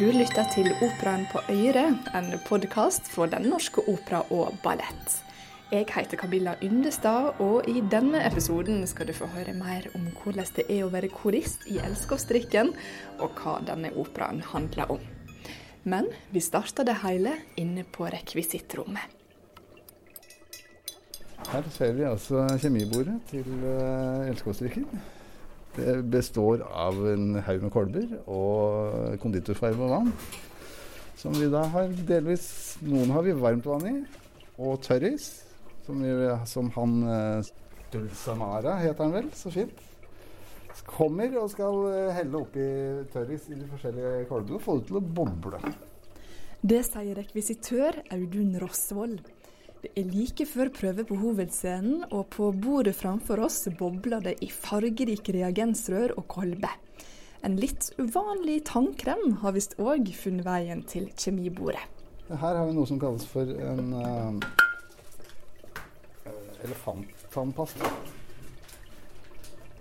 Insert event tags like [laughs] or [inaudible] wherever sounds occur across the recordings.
Du lytter til Operaen på Øyre, en podkast for Den norske opera og ballett. Jeg heter Camilla Yndestad, og i denne episoden skal du få høre mer om hvordan det er å være korist i Elskovsdrikken, og hva denne operaen handler om. Men vi starter det hele inne på rekvisittrommet. Her ser vi altså kjemibordet til Elskovsstrikken. Det består av en haug med kolber og konditorfarge og vann. Som vi da har delvis Noen har vi varmt vann i, og tørris. Som, vi, som han uh, Dulsamara heter han vel, så fint. Kommer og skal uh, helle oppi tørris i de forskjellige kolbene og få det til å boble. Det sier rekvisitør Audun Rosvold. Det er like før prøve på hovedscenen, og på bordet framfor oss bobler det i fargerike reagensrør og kolber. En litt uvanlig tannkrem har visst òg funnet veien til kjemibordet. Her har vi noe som kalles for en uh, elefanttannpasta.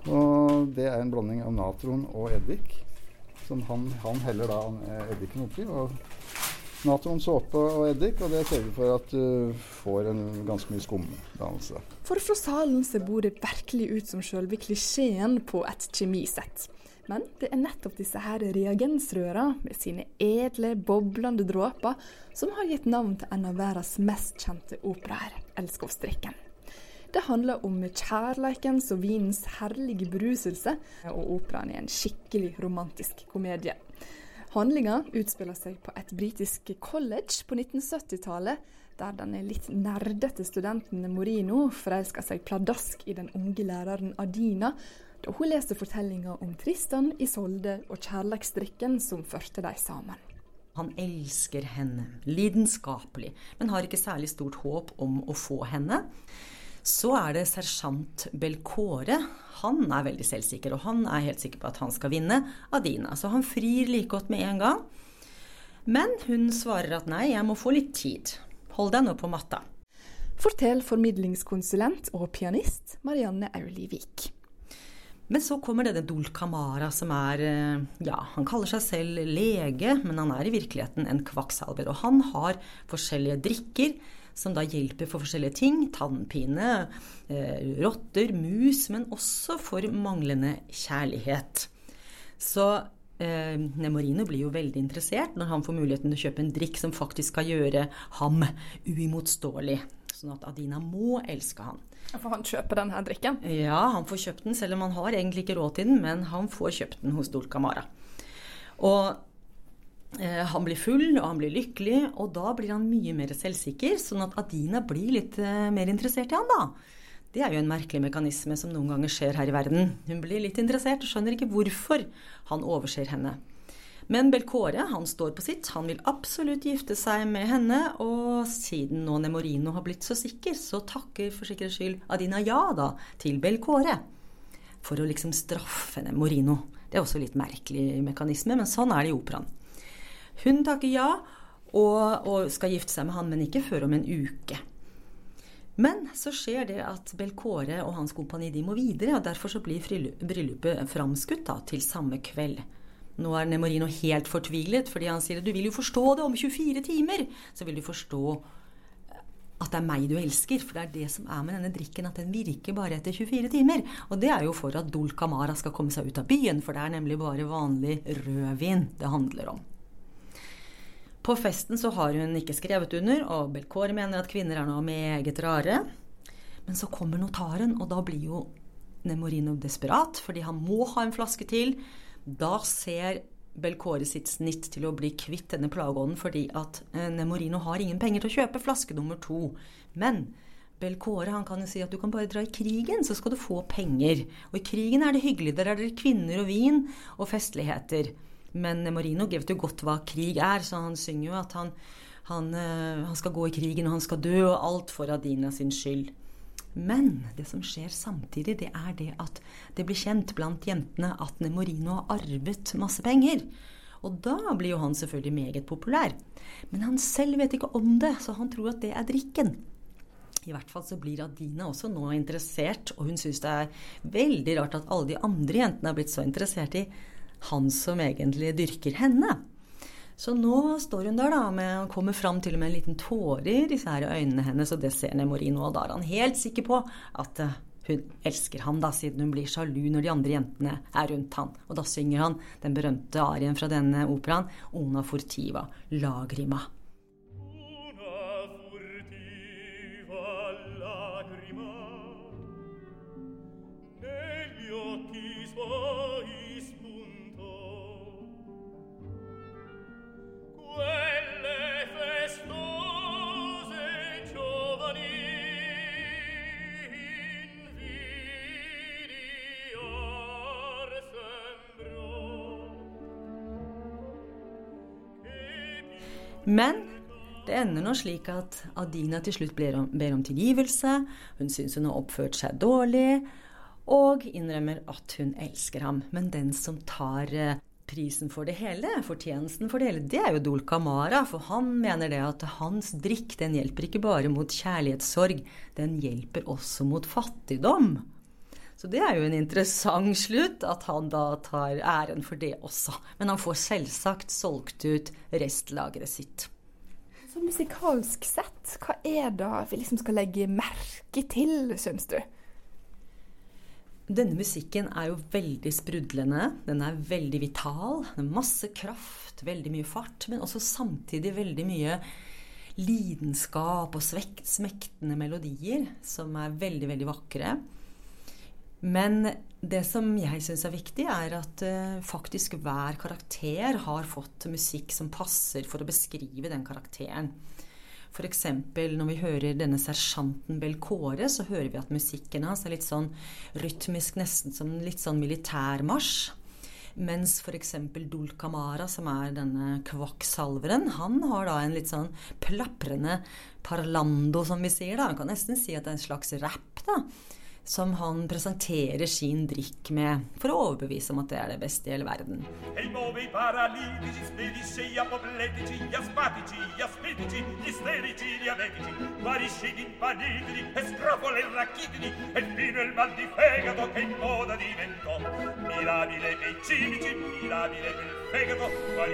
Og det er en blanding av natron og eddik. Som han, han heller da eddiken oppi. og natron, såpe og eddik, og det sørger for at du får en ganske mye skumdannelse. For fra salen ser bordet virkelig ut som sjølve klisjeen på et kjemisett. Men det er nettopp disse her reagensrøra med sine edle, boblende dråper som har gitt navn til en av verdens mest kjente operaer, 'Elskovsdrikken'. Det handler om kjærleikens og vinens herlige beruselse, og operaen er en skikkelig romantisk komedie. Handlinga utspiller seg på et britisk college på 1970-tallet, der den litt nerdete studenten Morino forelsker seg pladask i den unge læreren Adina, da hun leser fortellinga om Tristan, Isolde og kjærleiksdrikken som førte dem sammen. Han elsker henne, lidenskapelig, men har ikke særlig stort håp om å få henne. Så er det sersjant Belkåre. Han er veldig selvsikker, og han er helt sikker på at han skal vinne Adina. Så han frir like godt med en gang. Men hun svarer at nei, jeg må få litt tid. Hold deg nå på matta. Fortell formidlingskonsulent og pianist Marianne Aulivik. Men så kommer denne Dulcamara, som er eh, Ja, han kaller seg selv lege, men han er i virkeligheten en kvakksalver. Og han har forskjellige drikker som da hjelper for forskjellige ting. Tannpine, eh, rotter, mus, men også for manglende kjærlighet. Så eh, Nemorino blir jo veldig interessert når han får muligheten til å kjøpe en drikk som faktisk skal gjøre ham uimotståelig. Sånn at Adina må elske han. For han kjøper denne drikken? Ja, han får kjøpt den, selv om han har egentlig ikke råd til den. Men han får kjøpt den hos Dulcamara. Og han blir full, og han blir lykkelig, og da blir han mye mer selvsikker, sånn at Adina blir litt eh, mer interessert i han, da. Det er jo en merkelig mekanisme som noen ganger skjer her i verden. Hun blir litt interessert og skjønner ikke hvorfor han overser henne. Men Belkåre han står på sitt, han vil absolutt gifte seg med henne, og siden nå Nemorino har blitt så sikker, så takker for sikkerhets skyld Adina ja da til Belkåre. For å liksom straffe Nemorino. Det er også litt merkelig mekanisme, men sånn er det i operaen. Hun takker ja og, og, skal gifte seg med han, men ikke før om en uke. Men så skjer det at Belkåre og hans kompani de må videre, og derfor så blir bryllupet framskutt da, til samme kveld. Nå er Nemorino helt fortvilet, fordi han sier at du vil jo forstå det om 24 timer. Så vil du forstå at det er meg du elsker. For det er det som er med denne drikken, at den virker bare etter 24 timer. Og det er jo for at Dol Camara skal komme seg ut av byen, for det er nemlig bare vanlig rødvin det handler om. På festen så har hun ikke skrevet under, og Belcour mener at kvinner er noe meget rare. Men så kommer notaren, og da blir jo Nemorino desperat, fordi han må ha en flaske til. Da ser Belcore sitt snitt til å bli kvitt denne plageånden, fordi at eh, Nemorino har ingen penger til å kjøpe flaske nummer to. Men Belcore han kan jo si at du kan bare dra i krigen, så skal du få penger. Og i krigen er det hyggelig. Der er det kvinner og vin og festligheter. Men Marino vet jo godt hva krig er, så han synger jo at han, han, eh, han, skal gå i krigen, og han skal dø, og alt for Adina sin skyld. Men det som skjer samtidig, det er det at det blir kjent blant jentene at Nemorino har arvet masse penger. Og da blir jo han selvfølgelig meget populær. Men han selv vet ikke om det, så han tror at det er drikken. I hvert fall så blir Adina også nå interessert, og hun syns det er veldig rart at alle de andre jentene har blitt så interessert i han som egentlig dyrker henne. Så nå står hun der da, med, kommer fram til og med en liten tåre i disse her øynene hennes, og det ser Nemorino, og da er han helt sikker på at uh, hun elsker han da, siden hun blir sjalu når de andre jentene er rundt han. Og da synger han den berømte arien fra denne operaen, Ona furtiva lagrima. Men det ender nå slik at Adina til slutt ber om, ber om tilgivelse. Hun syns hun har oppført seg dårlig, og innrømmer at hun elsker ham. Men den som tar eh, prisen for det hele, fortjenesten for det hele, det er jo Dol Kamara. For han mener det at hans drikk den hjelper ikke bare mot kjærlighetssorg, den hjelper også mot fattigdom. Så det er jo en interessant slutt, at han da tar æren for det også. Men han får selvsagt solgt ut restlageret sitt. Så musikalsk sett, hva er det vi liksom skal legge merke til, syns du? Denne musikken er jo veldig sprudlende. Den er veldig vital. Den har masse kraft, veldig mye fart, men også samtidig veldig mye lidenskap og smektende melodier som er veldig, veldig vakre. Men det som jeg syns er viktig, er at uh, faktisk hver karakter har fått musikk som passer for å beskrive den karakteren. F.eks. når vi hører denne sersjanten Belkåre, så hører vi at musikken hans er litt sånn rytmisk, nesten som litt sånn militærmarsj. Mens f.eks. Dul Camara, som er denne kvakksalveren, han har da en litt sånn plaprende parlando, som vi sier. da. Man kan nesten si at det er en slags rap. da som han presenterer sin drikk med for å overbevise om at det er det beste i hele verden. Og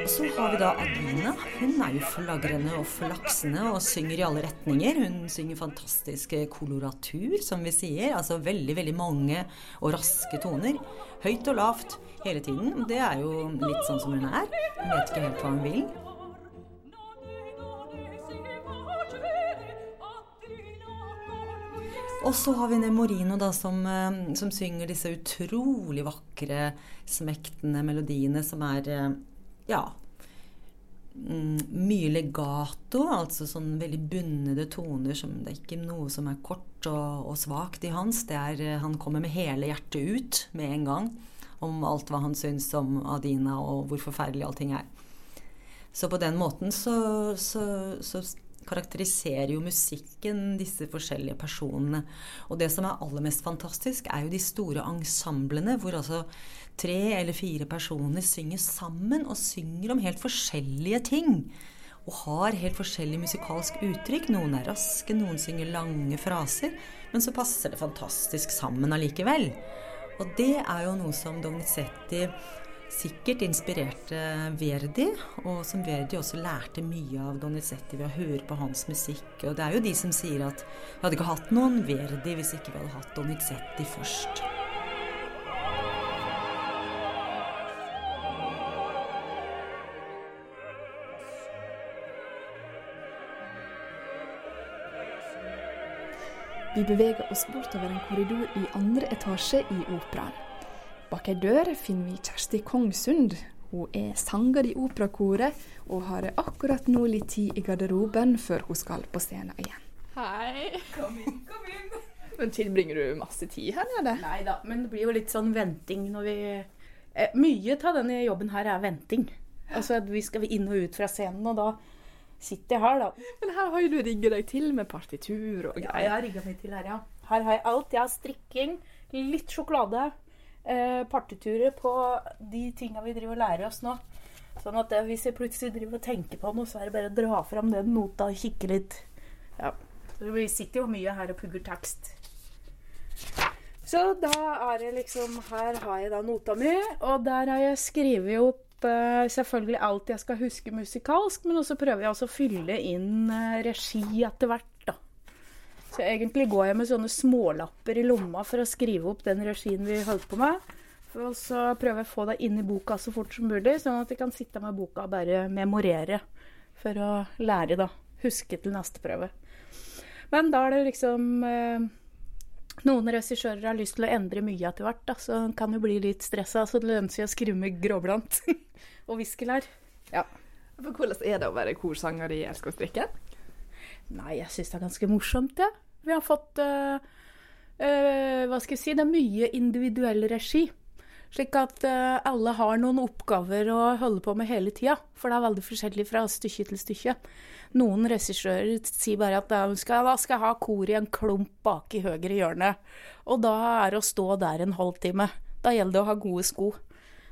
så har vi da Adina. Hun er jo flagrende og flaksende og synger i alle retninger. Hun synger fantastisk koloratur, som vi sier. altså veldig, veldig mange og raske toner. Høyt og lavt hele tiden. Det er jo litt sånn som hun er. Hun vet ikke helt hva hun vil. Og så har vi Nemorino da, som, eh, som, synger disse utrolig vakre, smektende melodiene som er eh, ja, mm, mye legato, altså sånn veldig bundede toner som Det er ikke noe som er kort og, og svakt i hans. Det er, eh, han kommer med hele hjertet ut med en gang om alt hva han syns om Adina og hvor forferdelig allting er. Så på den måten så, så, så karakteriserer jo musikken disse forskjellige personene. Og det som er aller mest fantastisk, er jo de store ensemblene hvor altså tre eller fire personer synger sammen og synger om helt forskjellige ting og har helt forskjellig musikalsk uttrykk. Noen er raske, noen synger lange fraser, men så passer det fantastisk sammen allikevel. Og det er jo noe som Donizetti sikkert inspirerte Verdi, og som Verdi også lærte mye av Donizetti ved å høre på hans musikk. Og det er jo de som sier at vi hadde ikke hatt noen Verdi hvis ikke vi hadde hatt Donizetti først. Vi beveger oss bortover en korridor i andre etasje i operaen. Bak ei dør finner vi Kjersti Kongsund. Hun er sanger i operakoret og har akkurat nå litt tid i garderoben før hun skal på scenen igjen. Hei. Kom inn, kom inn. Men tilbringer du masse tid her nede? Nei da, men det blir jo litt sånn venting når vi eh, Mye av denne jobben her er venting. Altså at vi skal inn og ut fra scenen, og da sitter jeg her, da. Men her har jo du rigga deg til med partitur og greier. Ja, jeg har rigga meg til her, ja. Her har jeg alt. Jeg har strikking, litt sjokolade, eh, partiturer på de tinga vi driver og lærer oss nå. Sånn at hvis jeg plutselig driver og tenker på noe, så er det bare å dra fram den nota og kikke litt. Ja. Vi sitter jo mye her og pugger tekst. Så da er det liksom Her har jeg da nota mi, og der har jeg skrevet opp eh, selvfølgelig alt jeg skal huske musikalsk, men også prøver jeg også å fylle inn eh, regi etter hvert. Så egentlig går jeg med sånne smålapper i lomma for å skrive opp den regien vi holdt på med. Og så prøver jeg å få det inn i boka så fort som mulig, sånn at jeg kan sitte med boka og bare memorere for å lære, da. Huske til neste prøve. Men da er det liksom eh, Noen regissører har lyst til å endre mye etter hvert, da, så en kan jo bli litt stressa. Så det lønner seg å skrive med gråblant [laughs] og viskelær. Ja. For Hvordan er det å være korsanger i Elskåsdrikken? Nei, jeg syns det er ganske morsomt, jeg. Ja. Vi har fått uh, uh, Hva skal jeg si? Det er mye individuell regi. Slik at uh, alle har noen oppgaver å holde på med hele tida. For det er veldig forskjellig fra stykke til stykke. Noen regissører sier bare at de skal, da skal jeg ha kor i en klump bak i høyre hjørne. Og da er det å stå der en halvtime. Da gjelder det å ha gode sko.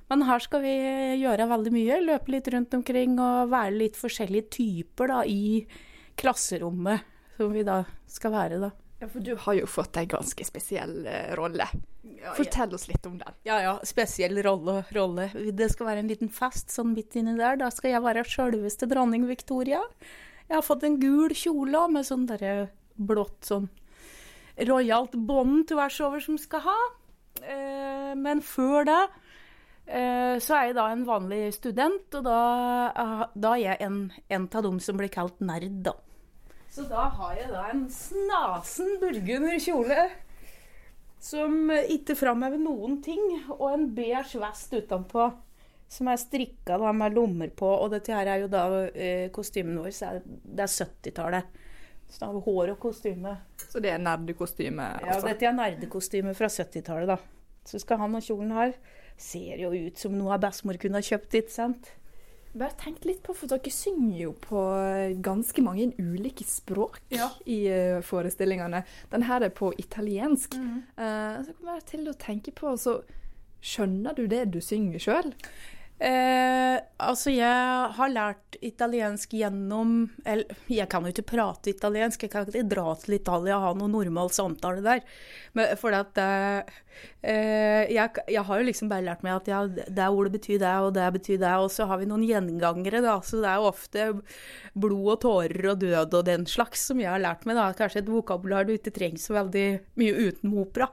Men her skal vi gjøre veldig mye. Løpe litt rundt omkring og være litt forskjellige typer da, i klasserommet som vi da skal være, da. Ja, For du har jo fått en ganske spesiell uh, rolle. Ja, Fortell oss litt om den. Ja, ja. Spesiell rolle, rolle. Det skal være en liten fest sånn midt inni der. Da skal jeg være sjølveste dronning Victoria. Jeg har fått en gul kjole med sånn derre blått sånn rojalt bånd tvers over som skal ha. Eh, men før det eh, så er jeg da en vanlig student, og da, eh, da er jeg en, en av dem som blir kalt nerd, da. Så da har jeg da en snasen burgunder kjole som ikke framhever noen ting, og en beige vest utenpå som er strikka da, med lommer på. Og dette her er jo da eh, kostymen vår, så er, det er 70-tallet. Så da har vi hår og kostyme. Så det er nerdekostyme? Altså. Ja, dette er nerdekostyme fra 70-tallet, da. Så skal han og kjolen her ser jo ut som noe bestemor kunne ha kjøpt, ikke sant? Bare tenk litt på, for dere synger jo på ganske mange ulike språk ja. i uh, forestillingene. Den her er på italiensk. Mm. Uh, så kommer jeg til å tenke på, så skjønner du det du synger sjøl? Eh, altså, jeg har lært italiensk gjennom Eller, jeg kan jo ikke prate italiensk, jeg kan ikke dra til Italia og ha noen normal samtale der. Men for at eh, jeg, jeg, har jo liksom bare lært meg at ja, det ordet betyr det, og det betyr det. Og så har vi noen gjengangere, da. Så det er jo ofte blod og tårer og død og den slags som jeg har lært meg. da. Kanskje et vokabular du ikke trenger så veldig mye uten opera.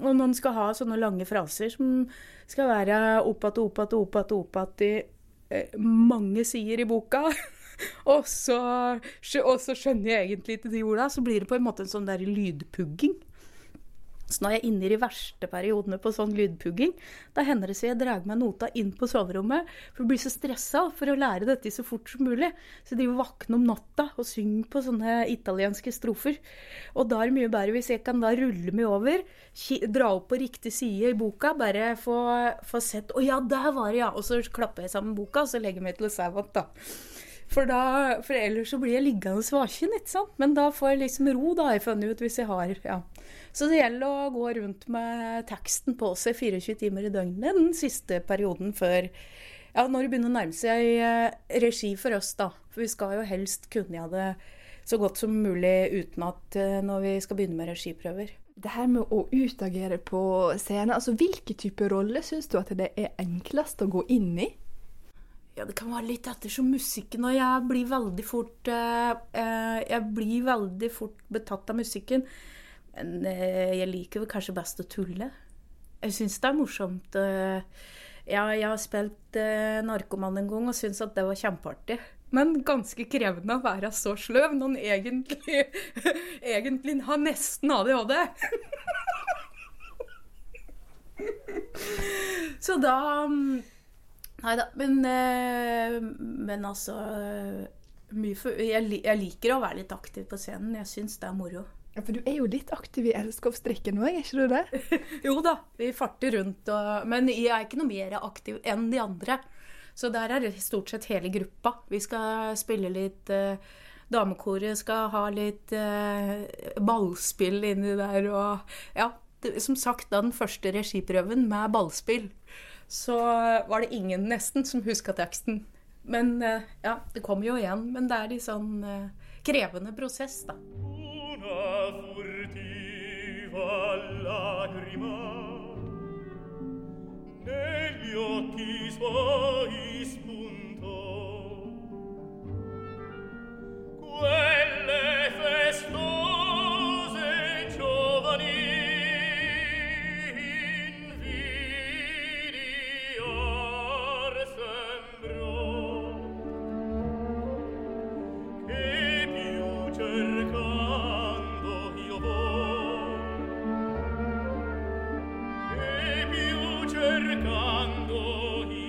Og noen skal ha sånne lange fraser som skal være opat att, opat opp att, opp att i eh, mange sider i boka. [laughs] og, så, og så skjønner jeg egentlig ikke de orda. Så blir det på en måte en sånn der lydpugging. Så når jeg er inne i de verste periodene på sånn lydpugging, da hender det så jeg drar med nota inn på soverommet for å bli så stressa for å lære dette så fort som mulig. Så de våkner om natta og synger på sånne italienske strofer. Og da er det mye bedre hvis jeg kan da rulle meg over, dra opp på riktig side i boka, bare få, få sett Å ja, der var det, ja! Og så klapper jeg sammen boka, og så legger jeg meg til å sove igjen, da. For, da, for ellers så blir jeg liggende vaken, ikke sant. Men da får jeg liksom ro, da, har jeg funnet ut, hvis jeg har ja. Så det gjelder å gå rundt med teksten på seg 24 timer i døgnet den siste perioden før ja, når det begynner å nærme seg eh, regi for oss, da. For vi skal jo helst kunne gjøre det så godt som mulig uten at eh, når vi skal begynne med regiprøver. Det her med å utagere på scenen, altså hvilke typer roller syns du at det er enklest å gå inn i? Ja, det kan være litt ettersom musikken, og jeg blir veldig fort eh, eh, Jeg blir veldig fort betatt av musikken. Men eh, jeg liker vel kanskje best å tulle. Jeg syns det er morsomt. Eh, ja, jeg har spilt eh, narkoman en gang og syns at det var kjempeartig. Men ganske krevende å være så sløv når en egentlig, [laughs] egentlig har nesten ADHD. [laughs] så da mm, Nei da. Men, men altså jeg, jeg liker å være litt aktiv på scenen. Jeg syns det er moro. Ja, For du er jo litt aktiv i elskovsdrikken òg, er ikke du det? [laughs] jo da, vi farter rundt. Og, men jeg er ikke noe mer aktiv enn de andre. Så der er det stort sett hele gruppa. Vi skal spille litt eh, Damekoret skal ha litt eh, ballspill inni der og Ja, det, som sagt, da den første regiprøven med ballspill, så var det ingen nesten som huska teksten. Men eh, ja, det kommer jo igjen. Men det er litt sånn krevende prosess, da furtiva lagrima negli occhi suoi spunta cercando